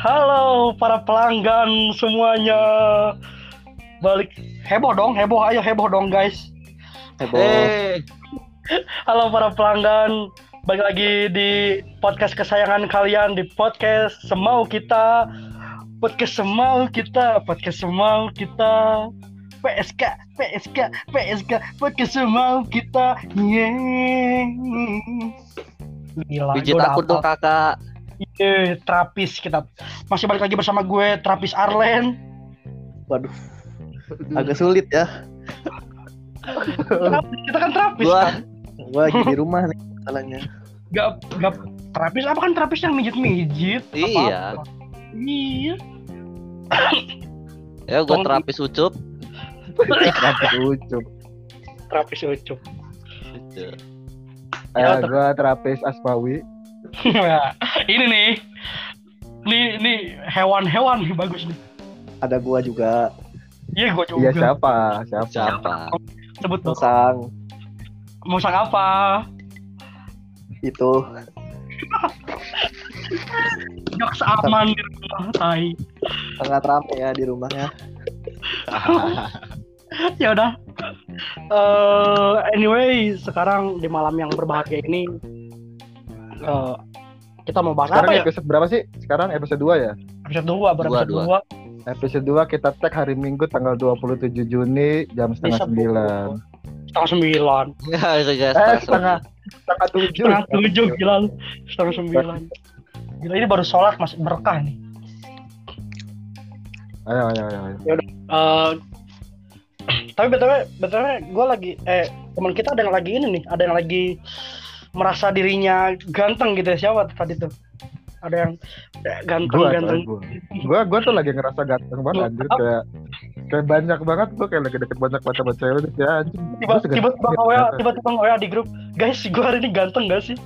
Halo para pelanggan semuanya. Balik heboh dong, heboh ayo heboh dong guys. Heboh. Eh, Halo para pelanggan, balik lagi di podcast kesayangan kalian di podcast semau kita. Podcast semau kita, podcast semau kita. PSK, PSK, PSK, podcast semau kita. Yeay. Gila, pijit aku dong kakak. Iya, terapis kita. Masih balik lagi bersama gue, terapis Arlen. Waduh. Agak sulit ya. Terapis, kita kan terapis Gua kan? Gua lagi di rumah nih masalahnya. Gak, gak terapis apa kan terapis yang mijit-mijit? Iya. Iya. ya gua Tolong terapis ucup. Rambut ucup. Terapis ucup. Ya, Eh, ter- gue terapis Aspawi. Ini nih. Nih, nih hewan-hewan nih bagus nih. Ada gua juga. Iya, gue juga. Iya siapa? Siapa? Siapa? Sebut dong. Musang Musang apa? itu Jokes aman di rumah, tai. sangat ramai ya di rumahnya. ya udah. Eh, anyway, sekarang di malam yang berbahagia ini eh, kita mau bahas Sekarang apa ya? episode berapa sih? Sekarang episode 2 ya? Episode 2, baru Dua, episode dua. 2. Episode 2 kita tag hari Minggu tanggal 27 Juni jam setengah Bisa, 9 Setengah sembilan. Ya, guys. Eh setengah setengah 7 Setengah tujuh, gila lu. Setengah sembilan. Gila, ini baru sholat masih berkah nih. Ayo ayo ayo, ayo. Eh, tapi btw btw gue lagi eh teman kita ada yang lagi ini nih ada yang lagi merasa dirinya ganteng gitu ya. Siapa tadi tuh? Ada yang eh, ganteng Gua, ganteng. gua, gua, gua tuh lagi ngerasa ganteng banget anjir. Kayak kayak banyak banget tuh kayak lagi deket banyak macam cewek gitu ya anjir. tiba Gua tiba gitu. nge-WA tiba tiba nge-WA di grup guys gue hari ini ganteng gak sih?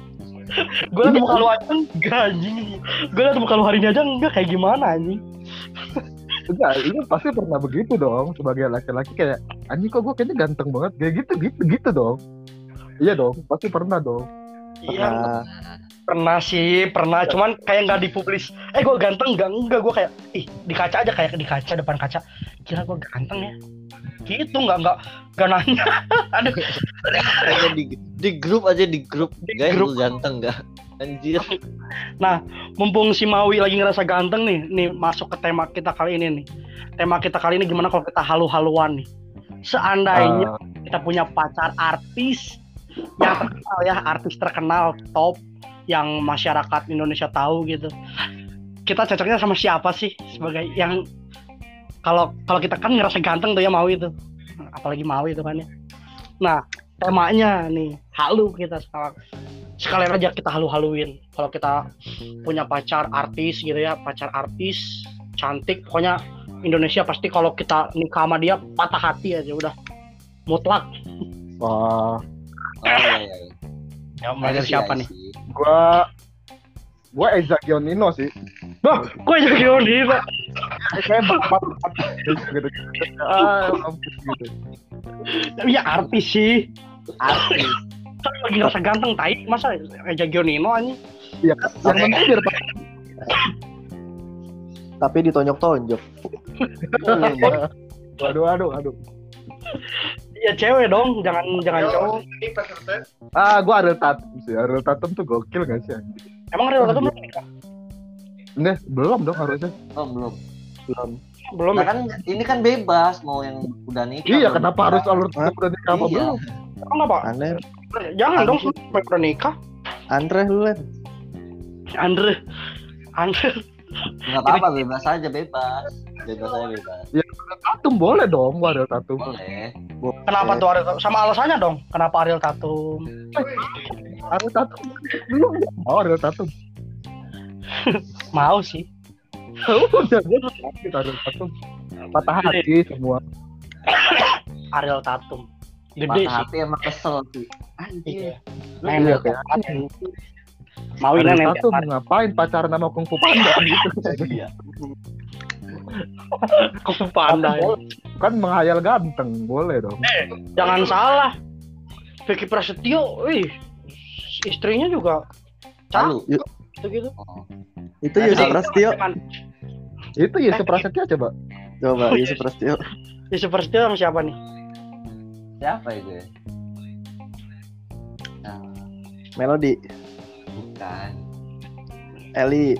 Gue liat muka lu aja enggak anjing. Gue liat muka lu hari ini aja enggak kayak gimana anjing? Enggak, ini pasti pernah begitu dong sebagai laki-laki kayak anjing kok gue kayaknya ganteng banget? Kayak gitu gitu gitu dong. Iya dong, pasti pernah dong. iya Pernah. pernah sih pernah. Cuman kayak nggak dipublis. Eh gue ganteng enggak enggak gue kayak ih di kaca aja kayak di kaca depan kaca. Kira gue ganteng ya? Gitu nggak nggak nggak nanya. Aduh. Aja di di grup aja di grup. Di Guys, grup. lu ganteng gak? Anjir. mumpung si Maui lagi ngerasa ganteng nih nih masuk ke tema kita kali ini nih. Tema kita kali ini gimana kalau kita halu-haluan nih? Seandainya Ah, kita punya pacar artis yang terkenal ya artis terkenal top yang masyarakat Indonesia tahu gitu. Kita cocoknya sama siapa sih sebagai yang kalau kalau kita kan ngerasa ganteng tuh ya mau itu apalagi mau itu kan ya. Nah temanya nih halu kita sekarang sekalian aja kita halu-haluin. Kalau kita punya pacar artis gitu ya pacar artis cantik pokoknya Indonesia pasti kalau kita nikah sama dia patah hati aja udah. Mutlak. Wah, Oh iya iya. ya mulai dari siapa nih gua gua Eza Gionino sih. Wah, kok jadi Yoni Pak? Kayak bapak gitu. Ah, gitu. Ya artis sih. Artis. Tapi lagi ngerasa ganteng tai, masa Eja Gionino aja. Iya, yang penting biar tapi ditonjok-tonjok. aduh aduh aduh. Ya cewek dong, jangan jangan cowok. Ah, gua Ariel Tatum sih. Ariel Tatum tuh gokil gak sih? Emang Real Tatum belum nikah? Nih, belum dong harusnya. Oh, belum. Belum. Belum Nah ya? kan ini kan bebas mau yang udah nikah. Iya, kenapa nikah. harus Ariel Tatum udah nikah apa Iya. belum? Emang apa? Aneh. Jangan dong sampai udah nikah. Andre lu. Andre. Andre. Enggak apa-apa, bebas aja, bebas. Bebas aja bebas. Tatum boleh dong, gua Ariel Tatum. Boleh. Kenapa tuh Ariel? Sama alasannya dong. Kenapa Ariel Tatum? Ariel Tatum belum mau Ariel Tatum. Mau sih. Udah, sakit Ariel Tatum. Patah hati semua. Ariel Tatum. Gede Patah sih. hati emang kesel sih. Kayak banget. Mau ini Ariel nempel Tatum banget. ngapain pacaran sama Kung Fu Panda gitu. Iya. Kok pandai. Kan menghayal ganteng, boleh dong. Jangan salah. Vicky Prasetyo, wih, istrinya juga cakep gitu gitu. Oh. Itu Yusuf Prasetyo. Jangan, Itu ya Prasetya coba. Coba Yusuf Prasetyo. Ya Superstio sama siapa nih? Siapa itu ya? Nah, Melody, bukan. Eli,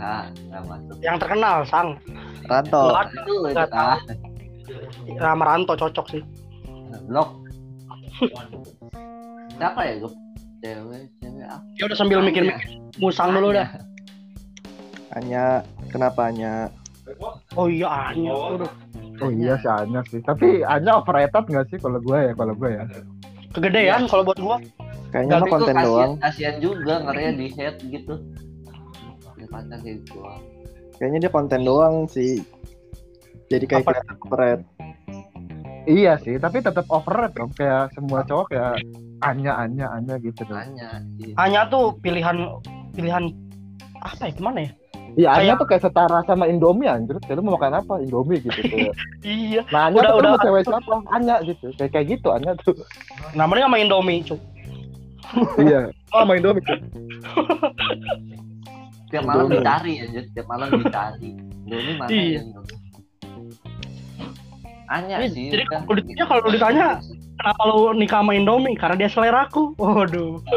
Nah, masuk. Yang terkenal, Sang. Ranto. Tahu. Rama Ranto cocok sih. blok. Siapa ya gue? Cewek, cewek apa? Ya udah sambil mikir-mikir musang dulu dah. Anya, kenapa Anya? Oh iya, Anya. Udah. Oh iya si Anya sih. Tapi Anya overrated nggak sih kalau gue ya kalau gue ya. Kegedean kalau buat gua. Kayaknya mah konten kasihan- doang. Kasihan juga ngerinya di head gitu. Gitu. Kayaknya dia konten doang sih. Jadi kayak Apa? keren. Iya sih, tapi tetap overrated dong. Kayak semua cowok kayak Anya Anya Anya gitu dong. Anya tuh pilihan pilihan apa ya gimana ya? Iya Anya Kayak- tuh kayak setara sama Indomie anjir. Kayak lu mau makan apa? Indomie gitu. Kayak. Iya. Nah Anya Udah- tuh udah- mau cewek siapa? Anya gitu. Kayak kayak gitu Anya tuh. Namanya sama Indomie, cuy. iya. Oh mau Indomie. Tiap malam Indomie. dicari aja, tiap malam dicari. Indomie mana Iya. ya? Anya Iya, sih. jadi udah. kalau ditanya- kalau ditanya, Kenapa lu nikah sama Indomie? Karena dia seleraku. Waduh.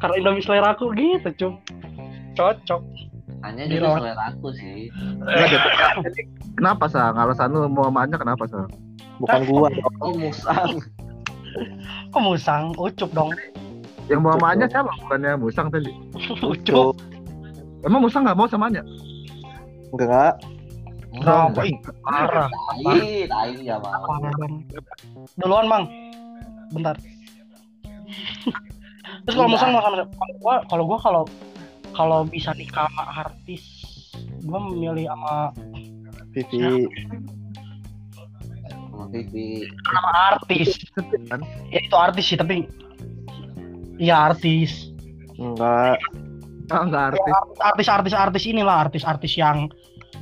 Karena Indomie seleraku gitu, cuy. Cocok. Anya Di juga lawan- selera aku sih. Kenapa sa? Alasan lu mau sama Anya kenapa sa? Bukan gua. Oh musang. Kok musang? Ucup dong. Yang mau sama Anya siapa? Bukannya Musang tadi. Ucup. Emang Musang nggak mau sama Anya? Enggak. Kenapa? Ih, parah. Lain, lain ya bang. Parah. Duluan, Mang. Bentar. Terus kalau Iya. musang mau sama kalau gua kalau gua kalau kalau bisa nikah sama artis, gua memilih sama Vivi. Sama Vivi. sama artis. Kan? Ya itu artis sih, tapi Iya artis. Enggak. Ah nggak artis. Artis-artis artis inilah artis-artis yang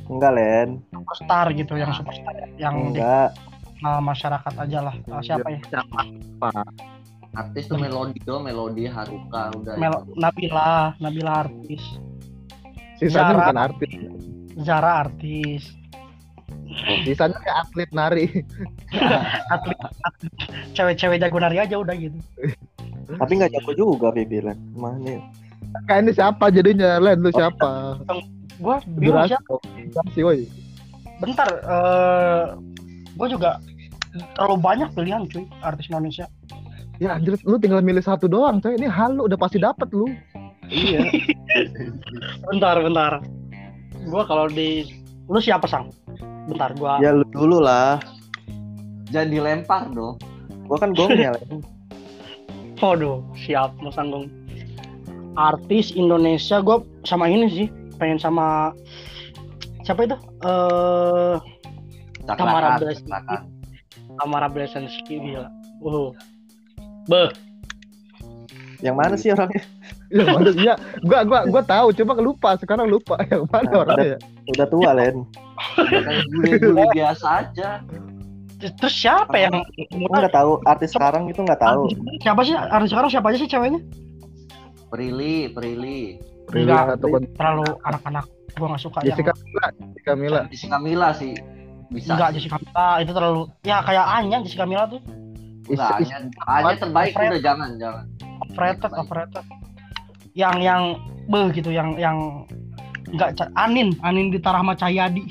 Enggak, Len. superstar gitu, yang superstar yang di Enggak. uh, masyarakat aja lah. Uh, siapa ya? Siapa? Artis tuh melodi tuh, melodi Haruka udah. Mel Nabila, Nabila artis. Sisanya Zara. bukan artis. Zara artis. Sisanya kayak atlet nari. Atlet, atlet. cewek-cewek jago nari aja udah gitu. Tapi enggak jago juga Vivi, Len. Ini Kayak ini siapa jadinya? Len lu siapa? Gua bingung siapa. Durasi, woi. Bentar, eh gua juga terlalu banyak pilihan cuy artis Indonesia. Ya anjir, lu tinggal milih satu doang, coy. Ini halu udah pasti dapet lu. iya. Bentar, bentar. Gua kalau di lu siapa sang? Bentar, gua ya lu dulu lah. Jangan dilempar dong. Gua kan gongnya, Len. Waduh, siap mau sanggung. Artis Indonesia gue sama ini sih, pengen sama siapa itu? Eh Tamara Cakrakan, Blast. cakrakan. Tamara Blesensky gila. Uh. Beh, Yang mana sih orangnya? Ya mana iya, gua gua gua tahu, cuma lupa sekarang lupa yang mana Nah, orangnya. ya? Udah tua, Len. Kayak bule-bule biasa aja. Terus siapa yang Gua enggak tahu artis sekarang itu enggak tahu. Siapa sih artis sekarang siapa aja sih ceweknya? Prilly, Prilly. Prilly ataupun Terlalu anak-anak gua nggak suka Jessica yang Mila, Jessica Mila. Jessica Mila sih. Bisa. enggak Jessica Mila itu terlalu ya kayak Anya Jessica Mila tuh Enggak, is- Anya, Anya terbaik Fred. udah jangan, jangan. overrated overrated. Yang yang beh gitu yang yang enggak Ca- Anin Anin di Tarahma Cahyadi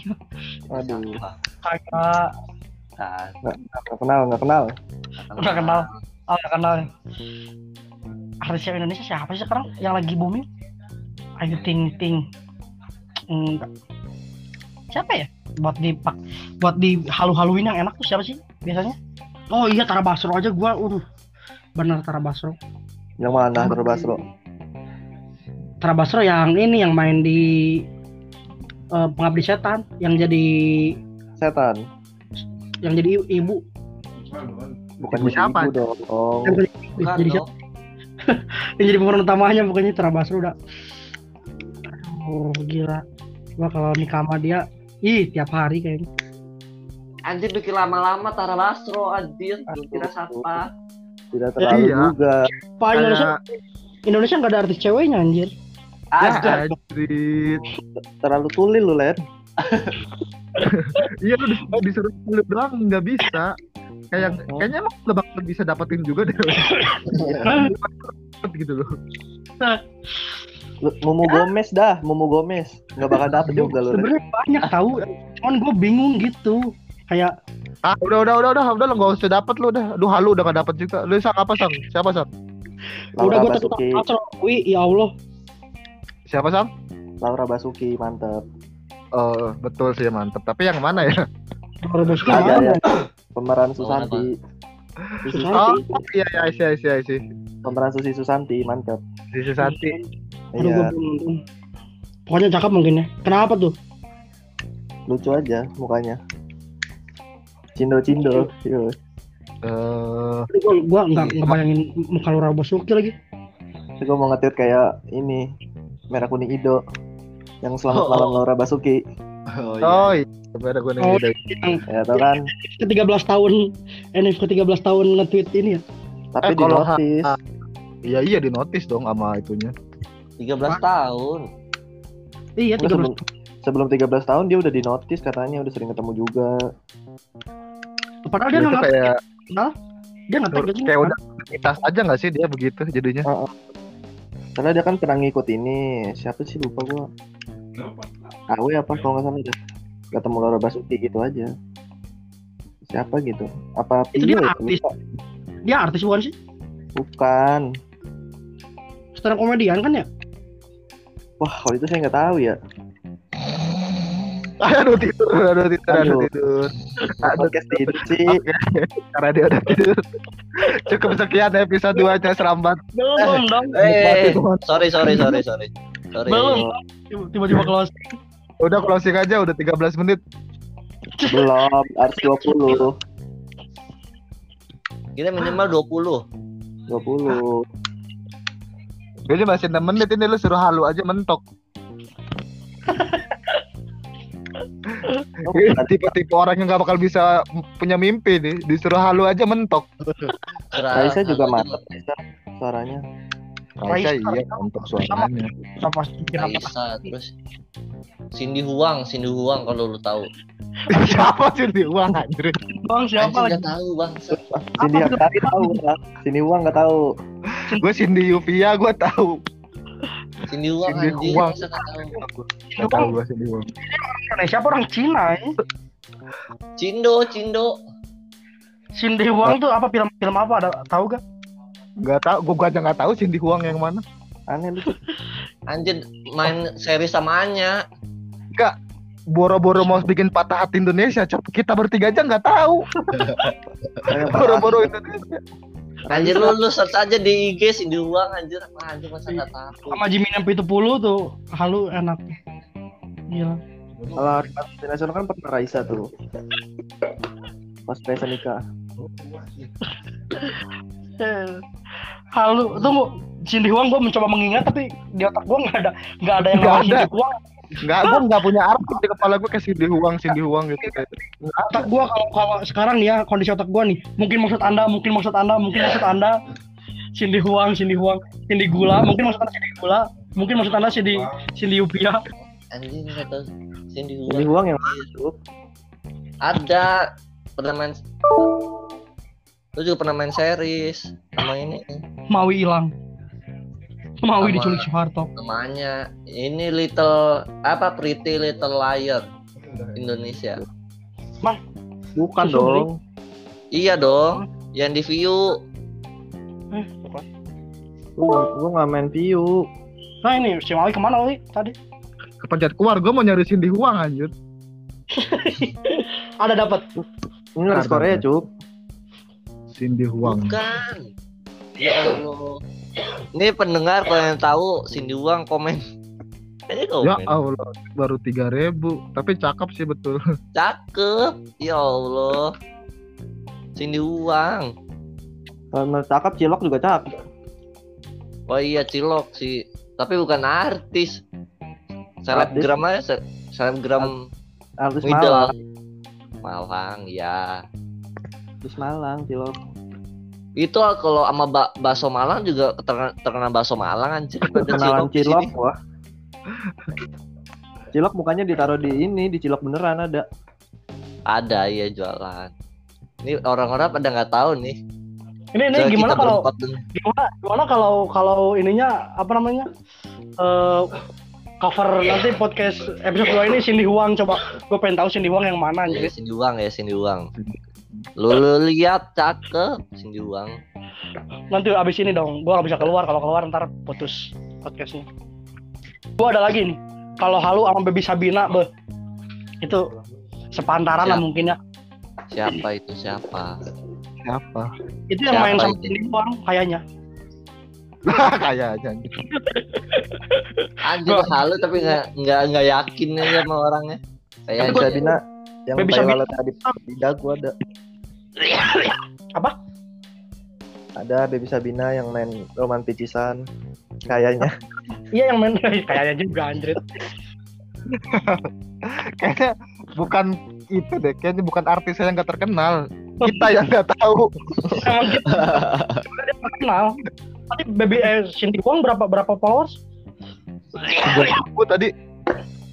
Aduh. kayak Nah, Enggak kenal, enggak kenal. Nggak kenal. Oh, nggak kenal. Artis cewek Indonesia siapa sih sekarang yang lagi booming? Ayu Ting Ting. Enggak. Siapa ya? Buat di buat di halu-haluin yang enak tuh siapa sih biasanya? Oh iya Tara Basro aja gua uh bener Tara Basro. Yang mana Terbasro? Tara Basro yang ini yang main di eh, Pengabdi Setan yang jadi Setan. Yang jadi ibu Bukan Ibu jadi siapa? ibu dong. yang jadi, Bukan jadi dong. yang jadi pemeran utamanya pokoknya Tara Basro udah oh gila gua kalau nikah sama dia ih tiap hari kayaknya Anjir bikin lama-lama Tara Basro anjir. Kira siapa? Tidak terlalu Iya. juga. Pak Indonesia Indonesia nggak ada artis ceweknya anjir Ada. ya, Astrid. Terlalu tuli lu, Len. Iya lu disuruh, lu doang nggak bisa. Kayak kayaknya emang gak bakal bisa dapetin juga deh. gitu loh. Lu, Mumu Gomez dah, Mumu Gomez. Nggak bakal dapet juga lu. Sebenarnya banyak tahu, cuman gue bingung gitu. Kayak Ah, udah udah udah udah udah lo nggak usah dapet lu udah. Aduh halu udah gak dapet juga. Lu sang apa sang? Siapa sang? udah Laura gue tetap wih ya Allah. Siapa sang? Laura Basuki, mantep. Oh betul sih mantep. Tapi yang mana ya? Ada ya. Pemeran Susanti. Susi, Oh iya iya iya iya iya. pemeran Susi Susanti, mantep. Si Susanti. Iya. Pokoknya cakep mungkin ya. Kenapa tuh? lucu aja mukanya. Cindo-cindo. Yo. Eh, Gue gue nggak ngebayangin muka Laura Basuki lagi. Gue mau ngetir kayak ini merah kuning Ido yang selamat Oh, malam oh. Laura Basuki Oh, oh iya. Sebenarnya gue nih Oh. ide. ya tau kan Ke 13 tahun NF ke 13 tahun nge-tweet ini ya. tapi Eh, di notis Iya iya di notis dong sama itunya. 13 tahun. Iya Lu 13 sebelum sebelum 13 tahun dia udah di notis katanya udah sering ketemu juga Padahal dia nggak kayak dia nggak kayak udah kita aja nggak sih dia begitu jadinya. Karena dia kan pernah ngikut ini siapa sih lupa gua Awe apa kalau nggak salah deh ketemu Laura Basuki gitu aja siapa gitu apa Itu Pio dia ya? artis. Lupa. Dia artis bukan sih? bukan up komedian kan ya? wah kalau itu saya nggak tahu ya Aduh tidur, aduh tidur, aduh Aduh. tidur. Aduh tidur sih karena dia udah tidur. Cukup sekian episode 2 nya serambat. Belum dong. Eh, sorry sorry sorry sorry. Sorry. Belum. Tiba-tiba close. Udah closing aja, udah 13 menit. belum harus 20 Kita minimal 20. 20 Gue aja masih 6 menit ini lu suruh halu aja mentok. Oh, Tipe-tipe orang yang gak bakal bisa punya mimpi nih, disuruh halu aja mentok. Raisa juga mantep Raisa suaranya Raisa Raisa. iya untuk suaranya. Apa sih kira apa? Raisa terus Cindy Huang, Cindy Huang kalau lu tahu. Siapa sih di uang anjir? Bang siapa lagi? tahu bang. Cindy Haktari tahu. Cindy Uang nggak tahu Gue Cindy Yuvia gue tahu. Cindy Huang Cindy anjing Huang. Gak tahu gue Cindy Huang. Indonesia apa orang Cina ya? Cindo, Cindo. Cindy Huang tuh apa film-film apa ada tahu gak? Gak tahu, gue aja gak tahu Cindy Huang yang mana. aneh lu Anjir main seri sama Anya. Boro-boro mau bikin patah hati Indonesia, Cok. kita bertiga aja nggak tahu. Boro-boro Indonesia. Anjir lu, lu search aja di IG Cindy Huang anjir. Apa anjir masa nggak tahu. Sama Jimmy Nempi itu puluh tuh halu enak. Gila. kalau animasi nasional kan pernah Raisa tuh pas Raisa nikah Halu, tunggu. Cindy Huang gue mencoba mengingat tapi di otak gue nggak ada nggak ada yang Nggak ada. Cindy Huang. Nggak, gue nggak punya arti di kepala gue kayak Cindy Huang, Cindy Huang gitu. Kayak. Otak gue kalau kalau sekarang nih ya kondisi otak gue nih, mungkin maksud anda, mungkin maksud anda, mungkin maksud anda Cindy Huang, Cindy Huang, Cindy Gula, mungkin maksud anda Cindy Gula, mungkin maksud anda Cindy Cindy Upia. Anjing tahu. Cindy Cindy Huang. Uang yang tuh Ada pernah main. Lu juga pernah main series sama ini Mawi hilang. Sama- diculik Soeharto. namanya ini Little apa Pretty Little Liar Indonesia. bukan Susu dong Iya dong, yang di view. gua gua nggak main view Nah ini si Mawi ke mana Mawi tadi? Kepencet keluar, gue mau nyari Cindy Huang anjir. Ada dapat. ini Ada. Korea cuk Cindy Huang. Bukan. Ya Allah. Ini pendengar kalau yang tahu Cindy Wang komen. Ya Allah, baru 3000 tapi cakep sih betul. Cakep. Ya Allah. Cindy Wang. kalau cakep cilok juga cakep Oh iya Cilok sih. Tapi bukan artis. Selebgram aja se- selebgram artis middle. Malang Malang ya. artis Malang cilok Itu kalau sama ba- bakso Malang juga terkenal, terkenal bakso Malang anjir. Kenalan cilok sini. wah Cilok mukanya ditaruh di ini, di cilok beneran ada. Ada iya jualan. Ini orang-orang pada nggak tahu nih. Ini ini Coba gimana kalau gimana gimana kalau kalau ininya apa namanya? eh cover nanti podcast episode 2 ini Cindy Huang coba gue pengen tahu Cindy Huang yang mana Ya, anjir. Cindy Uang ya Cindy Uang. Lu, lu lihat cakep Cindy Uang. Nanti abis ini dong, gue gak bisa keluar kalau keluar ntar putus podcastnya. Gue ada lagi nih, kalau Halu sama Baby Sabina, beh itu sepantaran lah mungkin ya. Siapa itu siapa? Siapa? Itu yang Siapa main sama? Cindy Huang kayaknya. Kayaknya. Anjir halu tapi nggak nggak nggak yakin aja sama orangnya. Kayak Baby Sabina yang Sabina. lalat tadi di dagu ada. Apa? Ada Baby Sabina yang main roman picisan. Kayaknya. Iya yang main kayaknya juga anjir. Kayaknya bukan itu deh. Kayaknya bukan artis yang nggak terkenal. Kita yang nggak tahu. Emang gitu. Dia terkenal. Tapi Baby eh, Cindy Huang berapa berapa followers? Gue tadi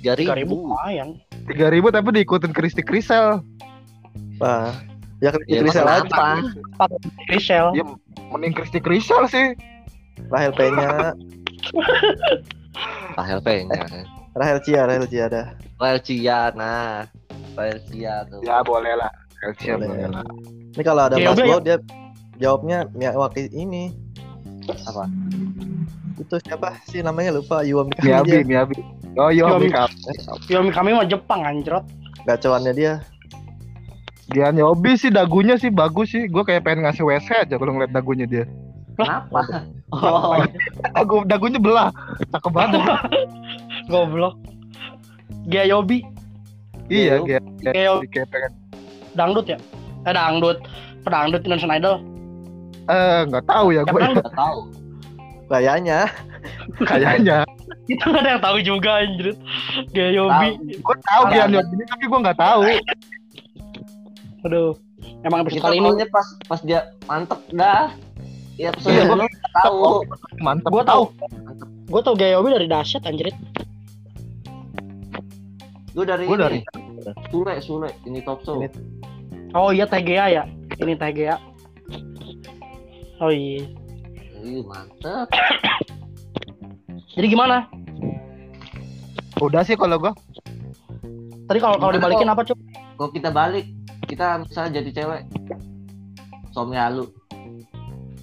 3000 ribu. lumayan. Tiga ribu tapi diikutin Kristi Krisel. Wah. Ya Ya, Kristi Krisel emang aja. kenapa? Rachel. Iya. Mending Kristi Krisel sih. Rahel P-nya. Rahel P-nya. Rahel Cia, Rahel Cia ada. Rahel Cia, nah. Rahel Cia tuh. Ya boleh lah. Elcia Boleh. boleh lah. Ini kalau ada Ya, Mas udah, Bo dia jawabnya Miyawaki ini. Apa? Itu siapa sih namanya lupa Yuami Miyabi, dia. Miyabi. Oh iya, Yomi. Yomi. Yomi kami mah Jepang anjrot. Gacoannya dia. Dia Yobi sih dagunya sih bagus sih. Gue kayak pengen ngasih WC aja kalau ngeliat dagunya dia. Kenapa? Oh, Dagu dagunya belah. Cakep banget. Goblok. Gia Yobi, iya, Gia Yobi kayak pengen dangdut ya? Eh dangdut. Pedangdut Indonesian Idol. eh nggak tahu ya Ya gue nggak tahu. Kayaknya. kayaknya. Itu gak ada yang tahu juga anjir. Gia Yobi. Gue tahu. Gian Yobi ini tapi gue nggak tahu. Aduh. Emang episode Kita kali ini pas pas dia mantep dah. Iya, episode dulu nggak tahu. Mantap. gue tahu. Gue tau Gia Yobi dari dahsyat anjir. Gue dari ini. dari- Sule, Sule, ini top show. Ini- Oh iya TGA ya. Ini TGA. Oh iya. Ih, mantep. Jadi gimana? Udah sih kalau gue. Tadi kalau kalau dibalikin kok? apa cuy? Kalau kita balik, kita misalnya jadi cewek. Suami halu.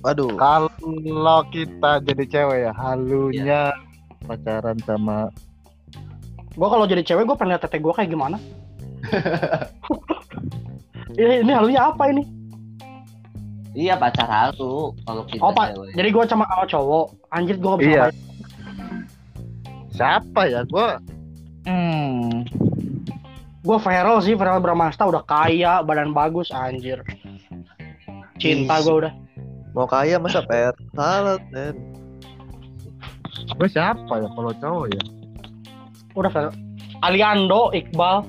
Waduh. Kalau kita jadi cewek ya halunya pacaran sama Gue kalau jadi cewek gue pengen liat tete gue kayak gimana? ini, ini halunya apa ini? Iya pacar halu. Kalau kita Oh pak, cewek. jadi gue sama sama cowok. Anjir gue gak bisa Iya. siapa ya? Gue hmm Gue viral sih, viral Bramasta udah kaya, badan bagus, anjir. Cinta Is. gue udah. Mau kaya masa pet salad men. gue siapa ya kalau cowok ya? Udah viral. Aliando, Iqbal.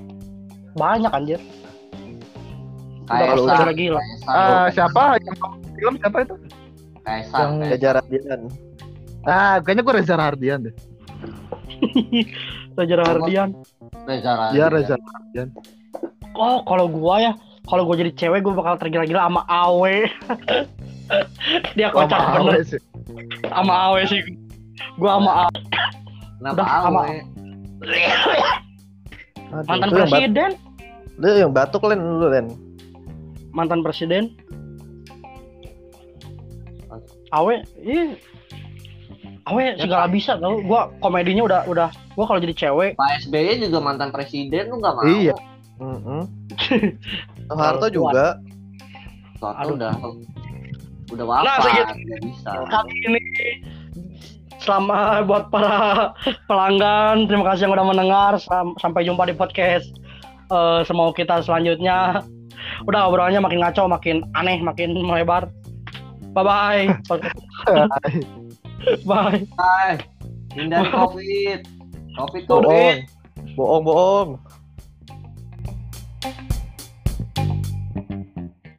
Banyak anjir. Udah Kaisang, pasti udah gila. Kaisang, Ah siapa yang film siapa itu? Kaisang, yang-. Kejaran dia Ah kayaknya gue Reza Hardian deh. Raja Hardian. Reza Radian. Iya Reza. Oh, kalau gua ya, kalau gua jadi cewek gua bakal tergila-gila sama Awe. Dia kocak Sama bener Awe sih. sama Awe sih. Gua sama Awe. Kenapa awe? Mantan presiden, Lu yang batuk Len lu Len. Mantan presiden. Awe, iya. Awe segala bisa tau. Gua komedinya udah udah gua kalau jadi cewek Pak SBY juga mantan presiden lu nggak mau? Iya. Heeh. Soeharto juga. Soalnya Aduh. udah udah Nah, wafat. segitu. nggak bisa. kali ini selama buat para pelanggan terima kasih yang udah mendengar Sam- sampai jumpa di podcast eh semau kita selanjutnya udah obrolannya makin ngaco makin aneh makin melebar bye bye bye Hai, hindari covid. Covid Bohong. covid. Bohong, bohong.